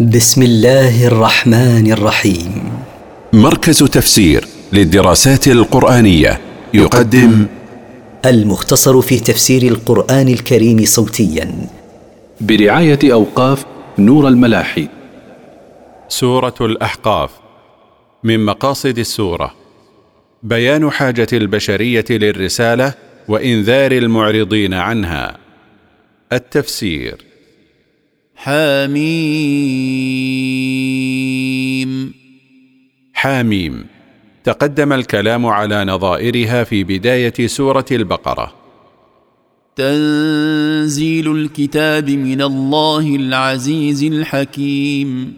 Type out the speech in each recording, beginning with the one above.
بسم الله الرحمن الرحيم. مركز تفسير للدراسات القرآنية يقدم المختصر في تفسير القرآن الكريم صوتيا. برعاية أوقاف نور الملاحي. سورة الأحقاف. من مقاصد السورة. بيان حاجة البشرية للرسالة وإنذار المعرضين عنها. التفسير. حميم. حاميم تقدم الكلام على نظائرها في بداية سورة البقرة. تنزيل الكتاب من الله العزيز الحكيم.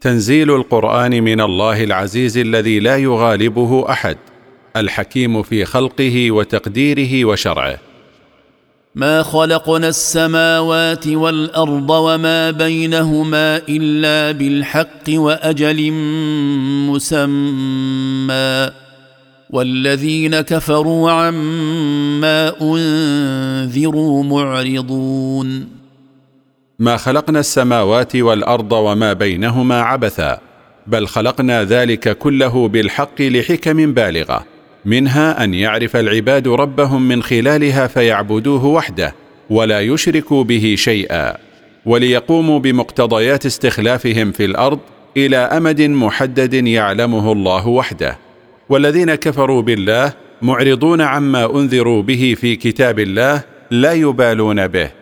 تنزيل القرآن من الله العزيز الذي لا يغالبه أحد. الحكيم في خلقه وتقديره وشرعه. ما خلقنا السماوات والأرض وما بينهما إلا بالحق وأجل مسمى. والذين كفروا عما أنذروا معرضون. ما خلقنا السماوات والأرض وما بينهما عبثا بل خلقنا ذلك كله بالحق لحكم بالغة. منها أن يعرف العباد ربهم من خلالها فيعبدوه وحده ولا يشركوا به شيئا وليقوموا بمقتضيات استخلافهم في الأرض إلى أمد محدد يعلمه الله وحده. والذين كفروا بالله معرضون عما أنذروا به في كتاب الله لا يبالون به.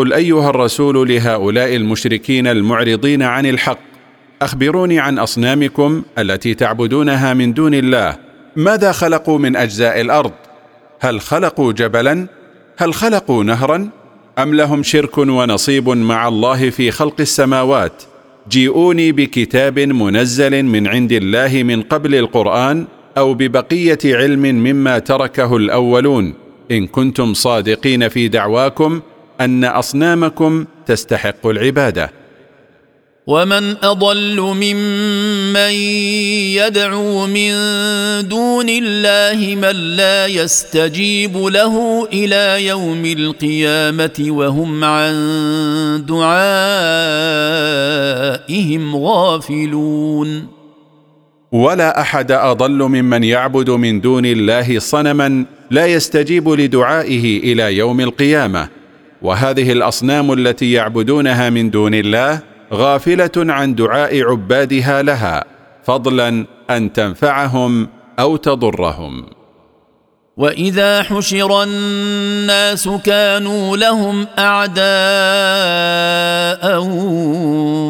قل أيها الرسول لهؤلاء المشركين المعرضين عن الحق أخبروني عن أصنامكم التي تعبدونها من دون الله. ماذا خلقوا من أجزاء الأرض؟ هل خلقوا جبلا؟ هل خلقوا نهرا؟ أم لهم شرك ونصيب مع الله في خلق السماوات؟ جيئوني بكتاب منزل من عند الله من قبل القرآن أو ببقية علم مما تركه الأولون. إن كنتم صادقين في دعواكم أن أصنامكم تستحق العبادة. ومن أضل ممن يدعو من دون الله من لا يستجيب له إلى يوم القيامة وهم عن دعائهم غافلون. ولا أحد أضل ممن يعبد من دون الله صنما لا يستجيب لدعائه إلى يوم القيامة. وهذه الأصنام التي يعبدونها من دون الله غافلة عن دعاء عبادها لها فضلا أن تنفعهم أو تضرهم. وإذا حشر الناس كانوا لهم أعداء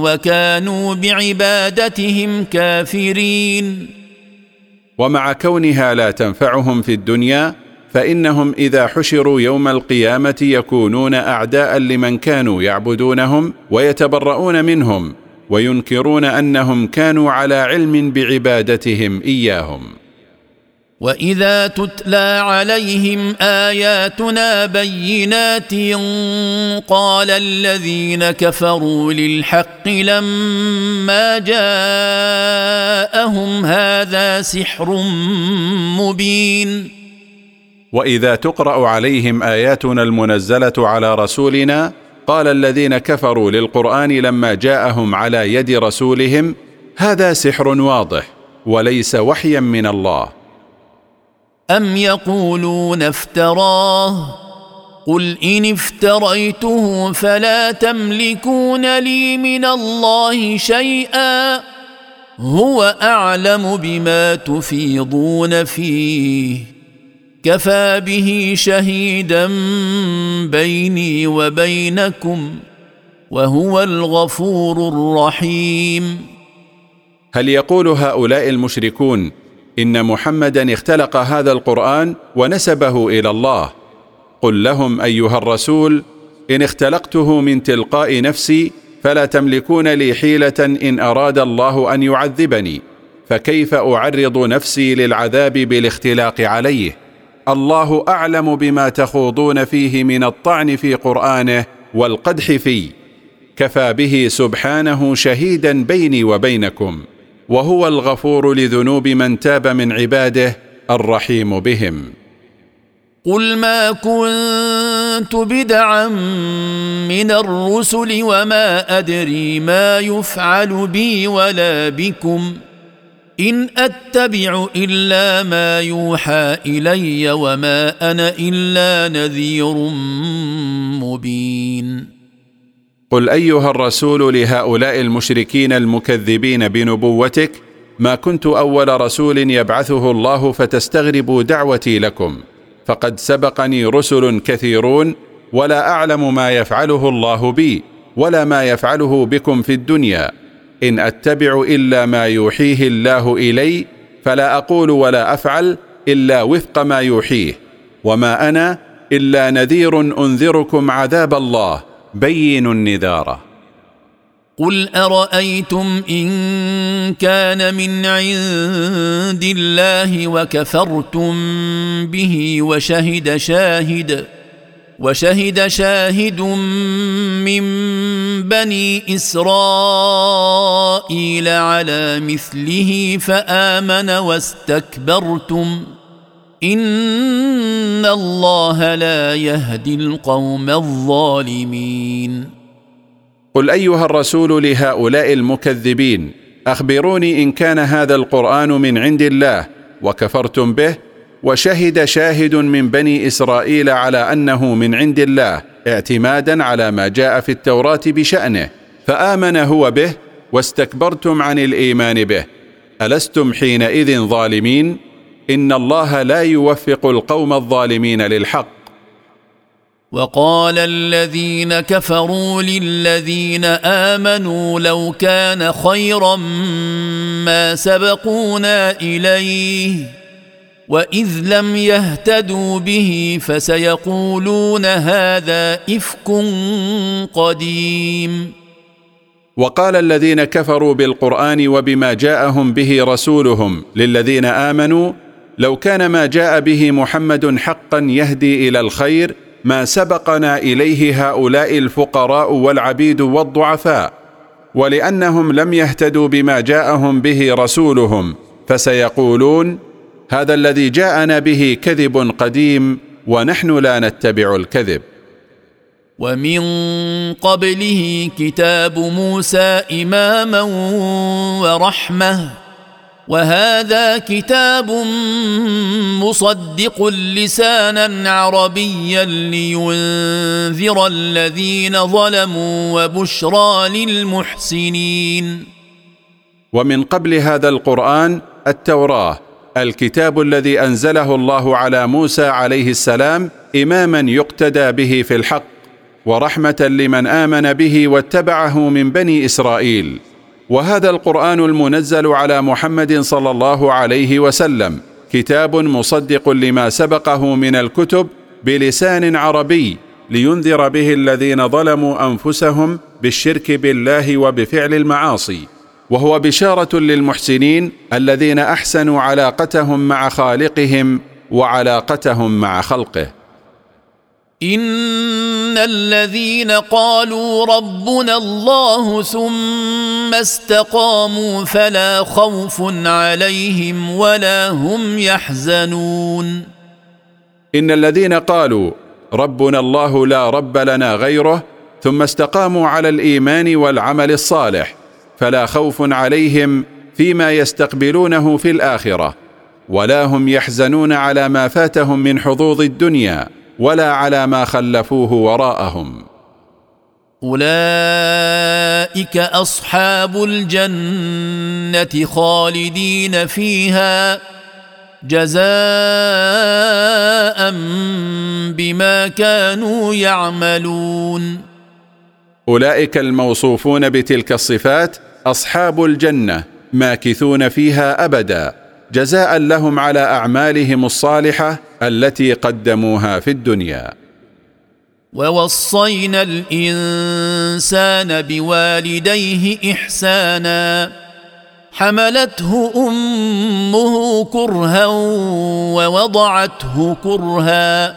وكانوا بعبادتهم كافرين. ومع كونها لا تنفعهم في الدنيا فإنهم إذا حشروا يوم القيامة يكونون أعداء لمن كانوا يعبدونهم ويتبرؤون منهم وينكرون أنهم كانوا على علم بعبادتهم إياهم. وإذا تتلى عليهم آياتنا بينات قال الذين كفروا للحق لما جاءهم هذا سحر مبين. وإذا تقرأ عليهم آياتنا المنزلة على رسولنا قال الذين كفروا للقرآن لما جاءهم على يد رسولهم هذا سحر واضح وليس وحيا من الله. أم يقولون افتراه؟ قل إن افتريته فلا تملكون لي من الله شيئا. هو أعلم بما تفيضون فيه. كفى به شهيدا بيني وبينكم وهو الغفور الرحيم. هل يقول هؤلاء المشركون إن محمدا اختلق هذا القرآن ونسبه إلى الله؟ قل لهم أيها الرسول إن اختلقته من تلقاء نفسي فلا تملكون لي حيلة إن أراد الله أن يعذبني فكيف أعرض نفسي للعذاب بالاختلاق عليه؟ الله أعلم بما تخوضون فيه من الطعن في قرآنه والقدح فيه. كفى به سبحانه شهيدا بيني وبينكم وهو الغفور لذنوب من تاب من عباده الرحيم بهم. قل ما كنت بدعا من الرسل وما أدري ما يفعل بي ولا بكم. إن أتبع إلا ما يوحى إلي وما أنا إلا نذير مبين. قل أيها الرسول لهؤلاء المشركين المكذبين بنبوتك ما كنت أول رسول يبعثه الله فتستغربوا دعوتي لكم فقد سبقني رسل كثيرون ولا أعلم ما يفعله الله بي ولا ما يفعله بكم في الدنيا. إن أتبع إلا ما يوحيه الله إلي فلا أقول ولا أفعل إلا وفق ما يوحيه. وما أنا إلا نذير أنذركم عذاب الله. بين النذار. قل أرأيتم إن كان من عند الله وكفرتم به وشهد شاهد وشهد شاهد من بني إسرائيل على مثله فآمن واستكبرتم. إن الله لا يهدي القوم الظالمين. قل أيها الرسول لهؤلاء المكذبين أخبروني إن كان هذا القرآن من عند الله وكفرتم به وشهد شاهد من بني إسرائيل على أنه من عند الله اعتمادا على ما جاء في التوراة بشأنه فآمن هو به واستكبرتم عن الإيمان به. ألستم حينئذ ظالمين؟ إن الله لا يوفق القوم الظالمين للحق. وقال الذين كفروا للذين آمنوا لو كان خيرا ما سبقونا إليه. واذ لم يهتدوا به فسيقولون هذا افك قديم وقال الذين كفروا بالقرآن وبما جاءهم به رسولهم للذين آمنوا لو كان ما جاء به محمد حقا يهدي إلى الخير ما سبقنا إليه هؤلاء الفقراء والعبيد والضعفاء ولأنهم لم يهتدوا بما جاءهم به رسولهم فسيقولون هذا الذي جاءنا به كذب قديم ونحن لا نتبع الكذب. ومن قبله كتاب موسى إماما ورحمة وهذا كتاب مصدق لسانا عربيا لينذر الذين ظلموا وبشرى للمحسنين. ومن قبل هذا القرآن التوراة الكتاب الذي أنزله الله على موسى عليه السلام إماما يقتدى به في الحق ورحمة لمن آمن به واتبعه من بني إسرائيل. وهذا القرآن المنزل على محمد صلى الله عليه وسلم كتاب مصدق لما سبقه من الكتب بلسان عربي لينذر به الذين ظلموا أنفسهم بالشرك بالله وبفعل المعاصي. وهو بشارة للمحسنين الذين أحسنوا علاقتهم مع خالقهم وعلاقتهم مع خلقه. إن الذين قالوا ربنا الله ثم استقاموا فلا خوف عليهم ولا هم يحزنون. إن الذين قالوا ربنا الله لا رب لنا غيره ثم استقاموا على الإيمان والعمل الصالح فلا خوف عليهم فيما يستقبلونه في الآخرة ولا هم يحزنون على ما فاتهم من حظوظ الدنيا ولا على ما خلفوه وراءهم. أولئك أصحاب الجنة خالدين فيها جزاء بما كانوا يعملون. أولئك الموصوفون بتلك الصفات أصحاب الجنة ماكثون فيها أبدا جزاء لهم على أعمالهم الصالحة التي قدموها في الدنيا. ووصينا الإنسان بوالديه إحسانا حملته أمه كرها ووضعته كرها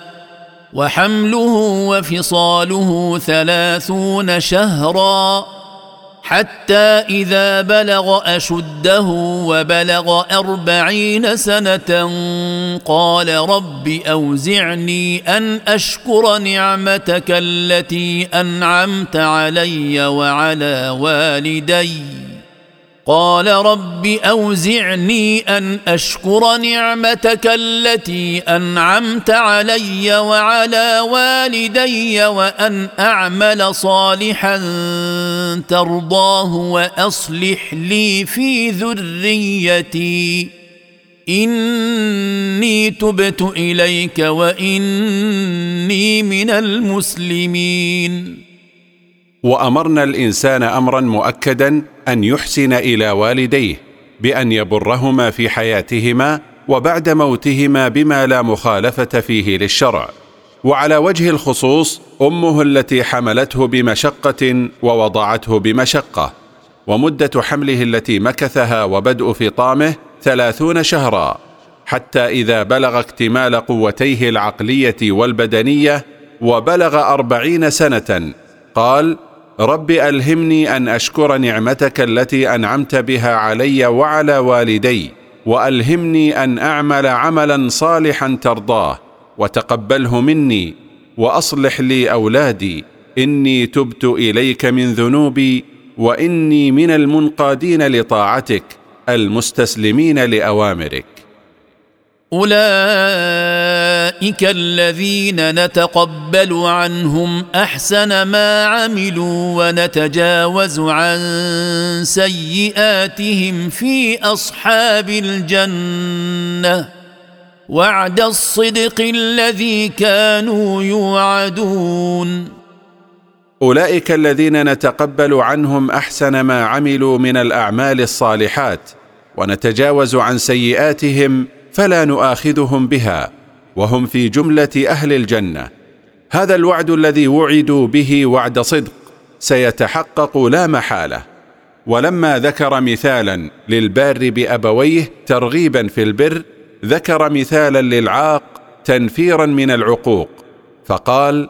وحمله وفصاله ثلاثون شهرا. حتى إذا بلغ أشده وبلغ أربعين سنة قال رب أوزعني أن أشكر نعمتك التي أنعمت علي وعلى والدي. قال رب أوزعني أن أشكر نعمتك التي أنعمت علي وعلى والدي وأن أعمل صالحا ترضاه وأصلح لي في ذريتي. إني تبت إليك وإني من المسلمين. وأمرنا الإنسان أمرا مؤكدا أن يحسن إلى والديه بأن يبرهما في حياتهما وبعد موتهما بما لا مخالفة فيه للشرع. وعلى وجه الخصوص أمه التي حملته بمشقة ووضعته بمشقة. ومدة حمله التي مكثها وبدء فطامه ثلاثون شهرا. حتى إذا بلغ اكتمال قوتيه العقلية والبدنية وبلغ أربعين سنة قال رب ألهمني أن أشكر نعمتك التي أنعمت بها علي وعلى والدي وألهمني أن أعمل عملا صالحا ترضاه وتقبله مني وأصلح لي أولادي. إني تبت إليك من ذنوبي وإني من المنقادين لطاعتك المستسلمين لأوامرك. أولئك الذين نتقبل عنهم أحسن ما عملوا ونتجاوز عن سيئاتهم في أصحاب الجنة. وعد الصدق الذي كانوا يوعدون. أولئك الذين نتقبل عنهم أحسن ما عملوا من الأعمال الصالحات ونتجاوز عن سيئاتهم فلا نؤاخذهم بها وهم في جملة أهل الجنة. هذا الوعد الذي وعدوا به وعد صدق سيتحقق لا محالة. ولما ذكر مثالا للبار بأبويه ترغيبا في البر ذكر مثالا للعاق تنفيرا من العقوق فقال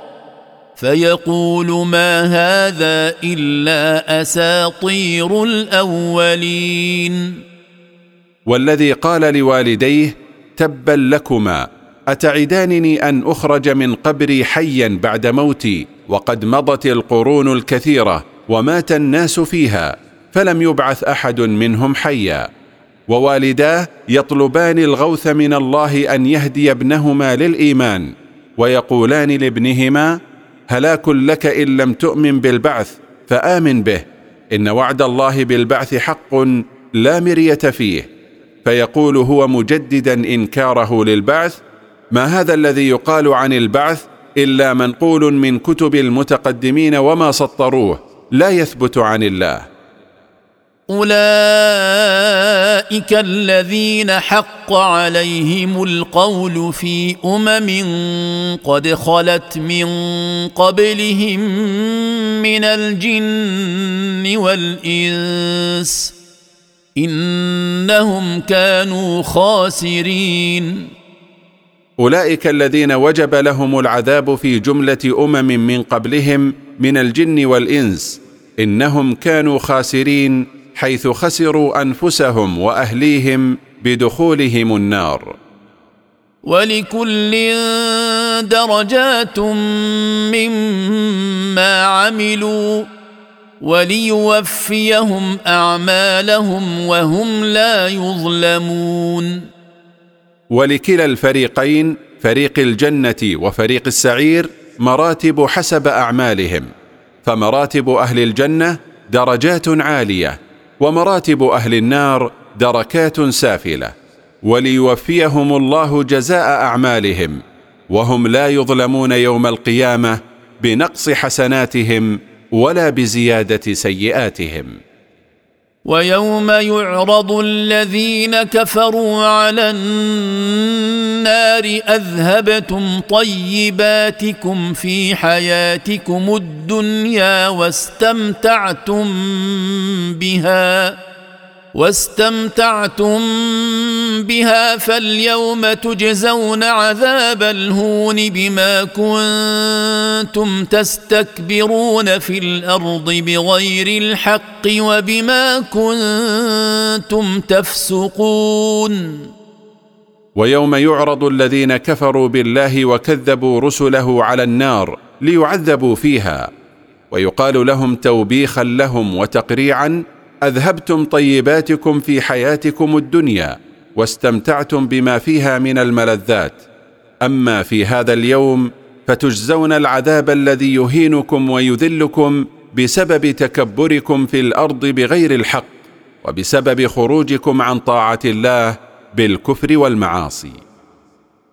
فيقول ما هذا إلا أساطير الأولين. والذي قال لوالديه تبا لكما أتعدانني أن أخرج من قبري حيا بعد موتي وقد مضت القرون الكثيرة ومات الناس فيها فلم يبعث أحد منهم حيا. ووالداه يطلبان الغوث من الله أن يهدي ابنهما للإيمان ويقولان لابنهما هلاك لك إن لم تؤمن بالبعث فآمن به إن وعد الله بالبعث حق لا مرية فيه. فيقول هو مجددا إنكاره للبعث ما هذا الذي يقال عن البعث إلا منقول من كتب المتقدمين وما سطروه لا يثبت عن الله. أولئك الذين حق عليهم القول في أمم قد خلت من قبلهم من الجن والإنس إنهم كانوا خاسرين. أولئك الذين وجب لهم العذاب في جملة أمم من قبلهم من الجن والإنس إنهم كانوا خاسرين. حيث خسروا أنفسهم وأهليهم بدخولهم النار. ولكل درجات مما عملوا وليوفيهم أعمالهم وهم لا يظلمون. ولكلا الفريقين فريق الجنة وفريق السعير مراتب حسب أعمالهم فمراتب أهل الجنة درجات عالية. ومراتب أهل النار دركات سافلة وليوفيهم الله جزاء أعمالهم وهم لا يظلمون يوم القيامة بنقص حسناتهم ولا بزيادة سيئاتهم. ويوم يعرض الذين كفروا على النار أذهبتم طيباتكم في حياتكم الدنيا واستمتعتم بها واستمتعتم بها فاليوم تجزون عذاب الهون بما كنتم تستكبرون في الأرض بغير الحق وبما كنتم تفسقون. ويوم يعرض الذين كفروا بالله وكذبوا رسله على النار ليعذبوا فيها ويقال لهم توبيخا لهم وتقريعا أذهبتم طيباتكم في حياتكم الدنيا واستمتعتم بما فيها من الملذات. أما في هذا اليوم فتجزون العذاب الذي يهينكم ويذلكم بسبب تكبركم في الأرض بغير الحق وبسبب خروجكم عن طاعة الله بالكفر والمعاصي.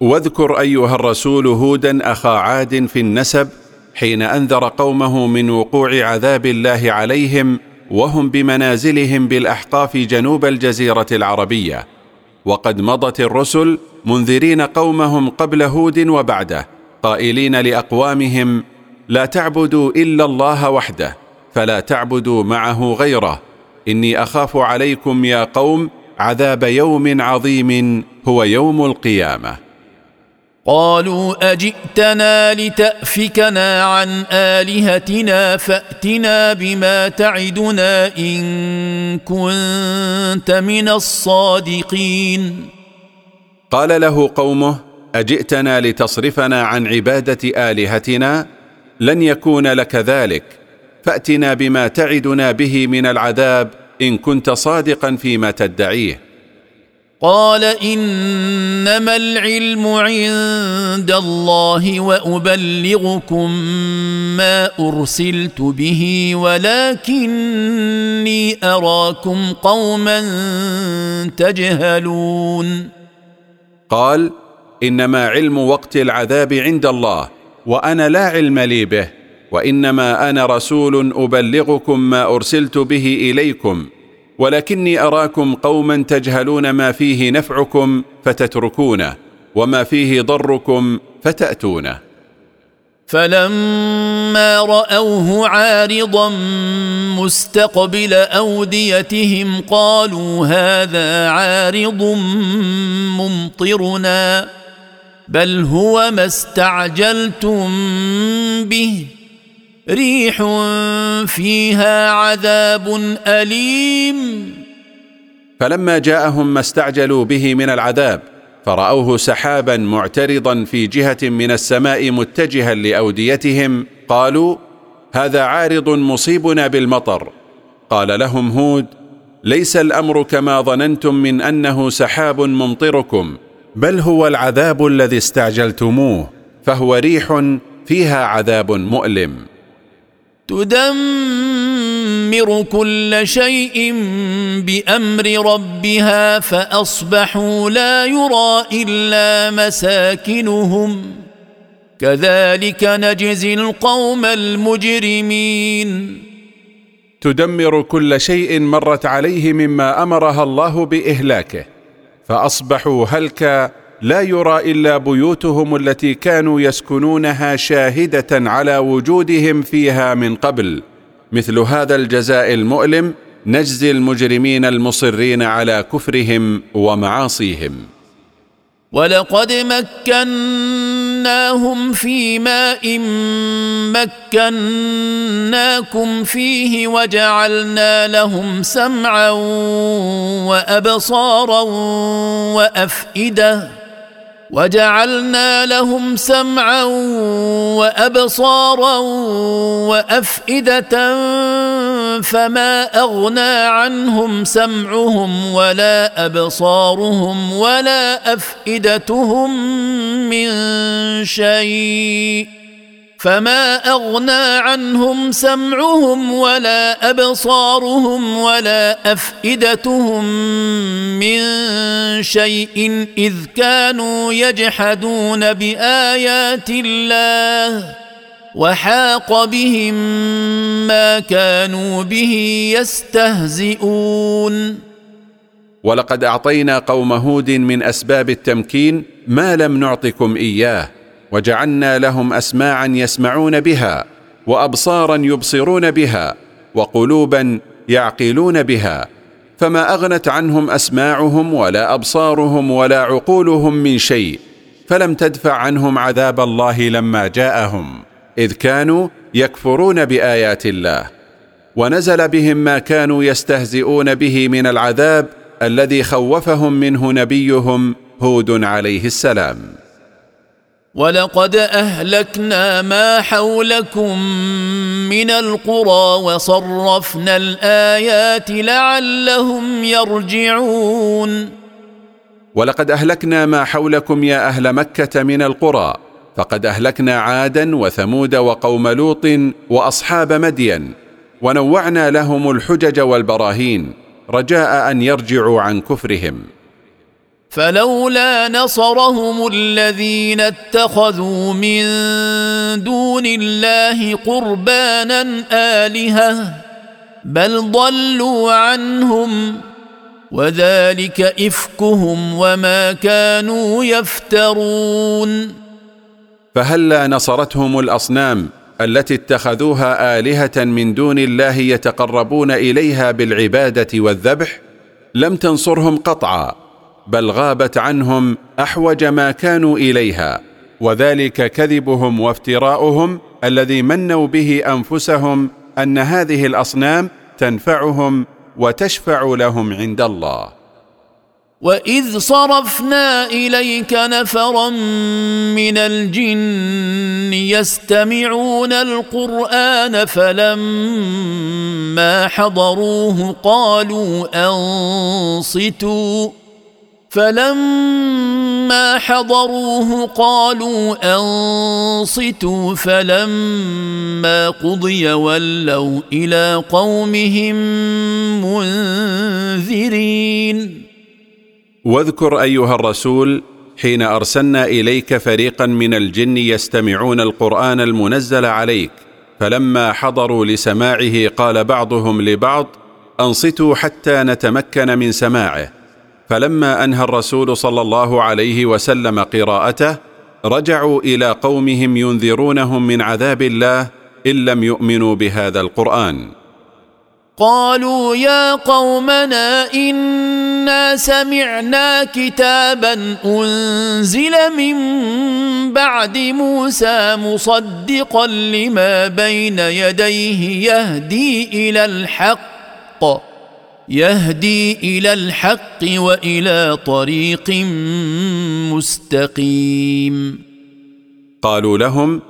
واذكر أيها الرسول هودا أخا عاد في النسب حين أنذر قومه من وقوع عذاب الله عليهم وهم بمنازلهم بالأحقاف جنوب الجزيرة العربية. وقد مضت الرسل منذرين قومهم قبل هود وبعده قائلين لأقوامهم لا تعبدوا إلا الله وحده فلا تعبدوا معه غيره. إني أخاف عليكم يا قوم عذاب يوم عظيم هو يوم القيامة. قالوا أجئتنا لتأفكنا عن آلهتنا فأتنا بما تعدنا إن كنت من الصادقين. قال له قومه أجئتنا لتصرفنا عن عبادة آلهتنا؟ لن يكون لك ذلك. فأتنا بما تعدنا به من العذاب إن كنت صادقا فيما تدعيه. قال إنما العلم عند الله وأبلغكم ما أرسلت به ولكني أراكم قوما تجهلون. قال إنما علم وقت العذاب عند الله وأنا لا علم لي به وإنما أنا رسول أبلغكم ما أرسلت به إليكم. ولكني أراكم قوما تجهلون ما فيه نفعكم فتتركونه وما فيه ضركم فتأتونه. فلما رأوه عارضا مستقبل أوديتهم قالوا هذا عارض ممطرنا بل هو ما استعجلتم به. ريح فيها عذاب أليم. فلما جاءهم ما استعجلوا به من العذاب فرأوه سحابا معترضا في جهة من السماء متجها لأوديتهم قالوا هذا عارض مصيبنا بالمطر. قال لهم هود ليس الأمر كما ظننتم من أنه سحاب ممطركم بل هو العذاب الذي استعجلتموه فهو ريح فيها عذاب مؤلم. تدمر كل شيء بأمر ربها فأصبحوا لا يرى إلا مساكنهم. كذلك نجزي القوم المجرمين. تدمر كل شيء مرت عليه مما أمرها الله بإهلاكه فأصبحوا هلكا لا يرى إلا بيوتهم التي كانوا يسكنونها شاهدة على وجودهم فيها من قبل. مثل هذا الجزاء المؤلم نجزي المجرمين المصرين على كفرهم ومعاصيهم. ولقد مكناهم في ماء مكناكم فيه وجعلنا لهم سمعا وأبصارا وأفئدة وجعلنا لهم سمعا وأبصارا وأفئدة فما أغنى عنهم سمعهم ولا أبصارهم ولا أفئدتهم من شيء فما اغنى عنهم سمعهم ولا ابصارهم ولا افئدتهم من شيء اذ كانوا يجحدون بايات الله وحاق بهم ما كانوا به يستهزئون ولقد اعطينا قوم هود من اسباب التمكين ما لم نعطكم اياه وجعلنا لهم أسماعا يسمعون بها وأبصارا يبصرون بها وقلوبا يعقلون بها فما أغنت عنهم أسماعهم ولا أبصارهم ولا عقولهم من شيء فلم تدفع عنهم عذاب الله لما جاءهم إذ كانوا يكفرون بآيات الله. ونزل بهم ما كانوا يستهزئون به من العذاب الذي خوفهم منه نبيهم هود عليه السلام. ولقد أهلكنا ما حولكم من القرى وصرفنا الآيات لعلهم يرجعون. ولقد أهلكنا ما حولكم يا أهل مكة من القرى فقد أهلكنا عادا وثمود وقوم لوط وأصحاب مدين ونوعنا لهم الحجج والبراهين رجاء أن يرجعوا عن كفرهم. فلولا نصرهم الذين اتخذوا من دون الله قربانا آلهة بل ضلوا عنهم وذلك إفكهم وما كانوا يفترون. فهلا نصرتهم الأصنام التي اتخذوها آلهة من دون الله يتقربون إليها بالعبادة والذبح؟ لم تنصرهم قطعا. بل غابت عنهم أحوج ما كانوا إليها وذلك كذبهم وافتراؤهم الذي منوا به أنفسهم أن هذه الأصنام تنفعهم وتشفع لهم عند الله. وإذ صرفنا إليك نفرا من الجن يستمعون القرآن فلما حضروه قالوا أنصتوا. فلما حضروه قالوا أنصتوا فلما قضي ولوا إلى قومهم منذرين. واذكر أيها الرسول حين أرسلنا إليك فريقا من الجن يستمعون القرآن المنزل عليك فلما حضروا لسماعه قال بعضهم لبعض أنصتوا حتى نتمكن من سماعه. فلما أنهى الرسول صلى الله عليه وسلم قراءته رجعوا إلى قومهم ينذرونهم من عذاب الله إن لم يؤمنوا بهذا القرآن. قالوا يا قومنا إنا سمعنا كتابا أنزل من بعد موسى مصدقا لما بين يديه يهدي إلى الحق. يهدي إلى الحق وإلى طريق مستقيم. قالوا لهم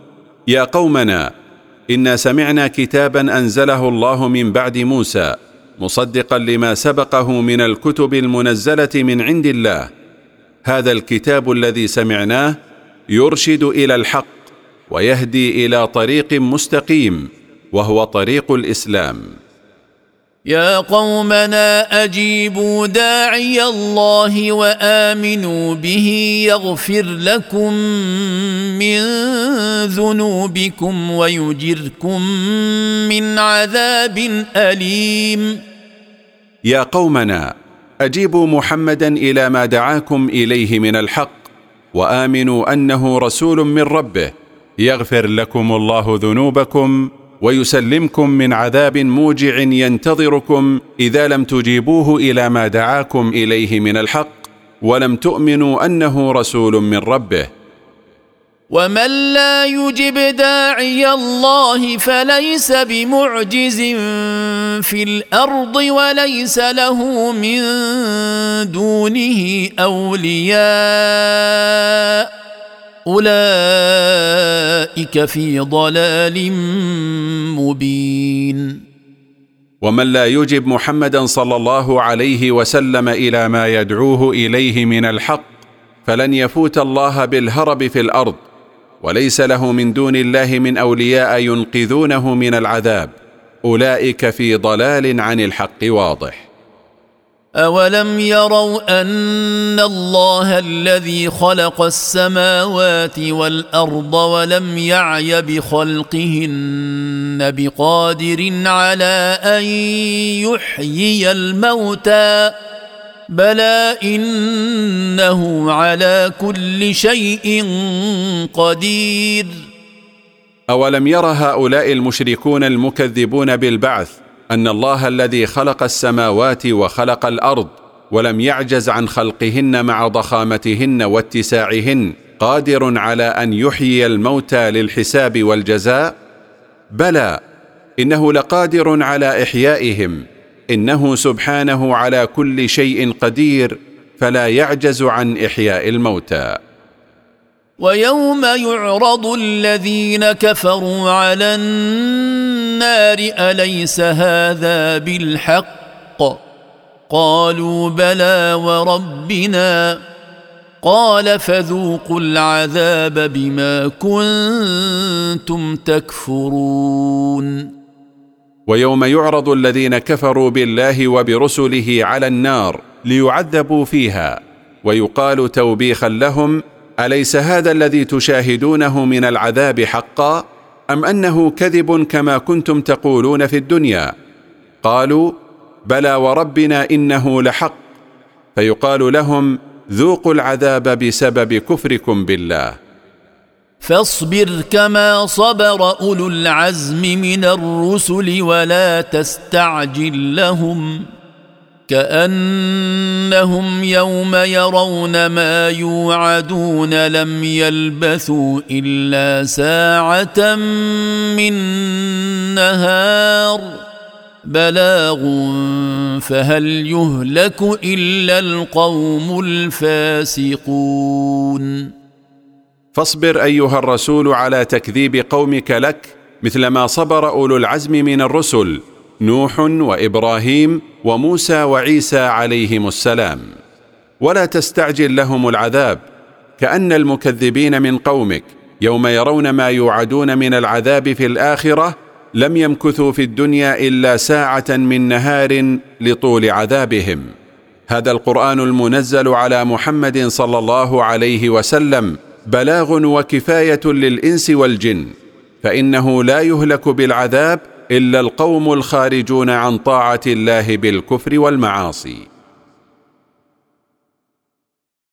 يا قومنا إنا سمعنا كتابا أنزله الله من بعد موسى مصدقا لما سبقه من الكتب المنزلة من عند الله. هذا الكتاب الذي سمعناه يرشد إلى الحق ويهدي إلى طريق مستقيم وهو طريق الإسلام. يا قومنا أجيبوا داعي الله وآمنوا به يغفر لكم من ذنوبكم ويجركم من عذاب أليم. يا قومنا أجيبوا محمدا إلى ما دعاكم إليه من الحق وآمنوا أنه رسول من ربه يغفر لكم الله ذنوبكم ويسلمكم من عذاب موجع ينتظركم إذا لم تجيبوه إلى ما دعاكم إليه من الحق ولم تؤمنوا أنه رسول من ربه. ومن لا يجب داعي الله فليس بمعجز في الأرض وليس له من دونه أولياء. أولئك في ضلال مبين. ومن لا يجب محمدا صلى الله عليه وسلم إلى ما يدعوه إليه من الحق فلن يفوت الله بالهرب في الأرض وليس له من دون الله من أولياء ينقذونه من العذاب. أولئك في ضلال عن الحق واضح. اولم يروا ان الله الذي خلق السماوات والارض ولم يعي بخلقهن بقادر على ان يحيي الموتى بلى انه على كل شيء قدير اولم ير هؤلاء المشركون المكذبون بالبعث أن الله الذي خلق السماوات وخلق الأرض ولم يعجز عن خلقهن مع ضخامتهن واتساعهن قادر على أن يحيي الموتى للحساب والجزاء بلى إنه لقادر على إحيائهم إنه سبحانه على كل شيء قدير فلا يعجز عن إحياء الموتى. ويوم يعرض الذين كفروا على النار أليس هذا بالحق؟ قالوا بلى وربنا. قال فذوقوا العذاب بما كنتم تكفرون. ويوم يعرض الذين كفروا بالله وبرسله على النار ليعذبوا فيها ويقال توبيخا لهم أليس هذا الذي تشاهدونه من العذاب حقا؟ أم أنه كذب كما كنتم تقولون في الدنيا؟ قالوا بلى وربنا إنه لحق. فيقال لهم ذوقوا العذاب بسبب كفركم بالله. فاصبر كما صبر أولو العزم من الرسل ولا تستعجل لهم. كأنهم يوم يرون ما يوعدون لم يلبثوا إلا ساعة من نهار بلاغ فهل يهلك إلا القوم الفاسقون فاصبر أيها الرسول على تكذيب قومك لك مثل ما صبر أولو العزم من الرسل نوح وإبراهيم وموسى وعيسى عليهم السلام. ولا تستعجل لهم العذاب كأن المكذبين من قومك يوم يرون ما يوعدون من العذاب في الآخرة لم يمكثوا في الدنيا إلا ساعة من نهار لطول عذابهم. هذا القرآن المنزل على محمد صلى الله عليه وسلم بلاغ وكفاية للإنس والجن فإنه لا يهلك بالعذاب إلا القوم الخارجون عن طاعة الله بالكفر والمعاصي.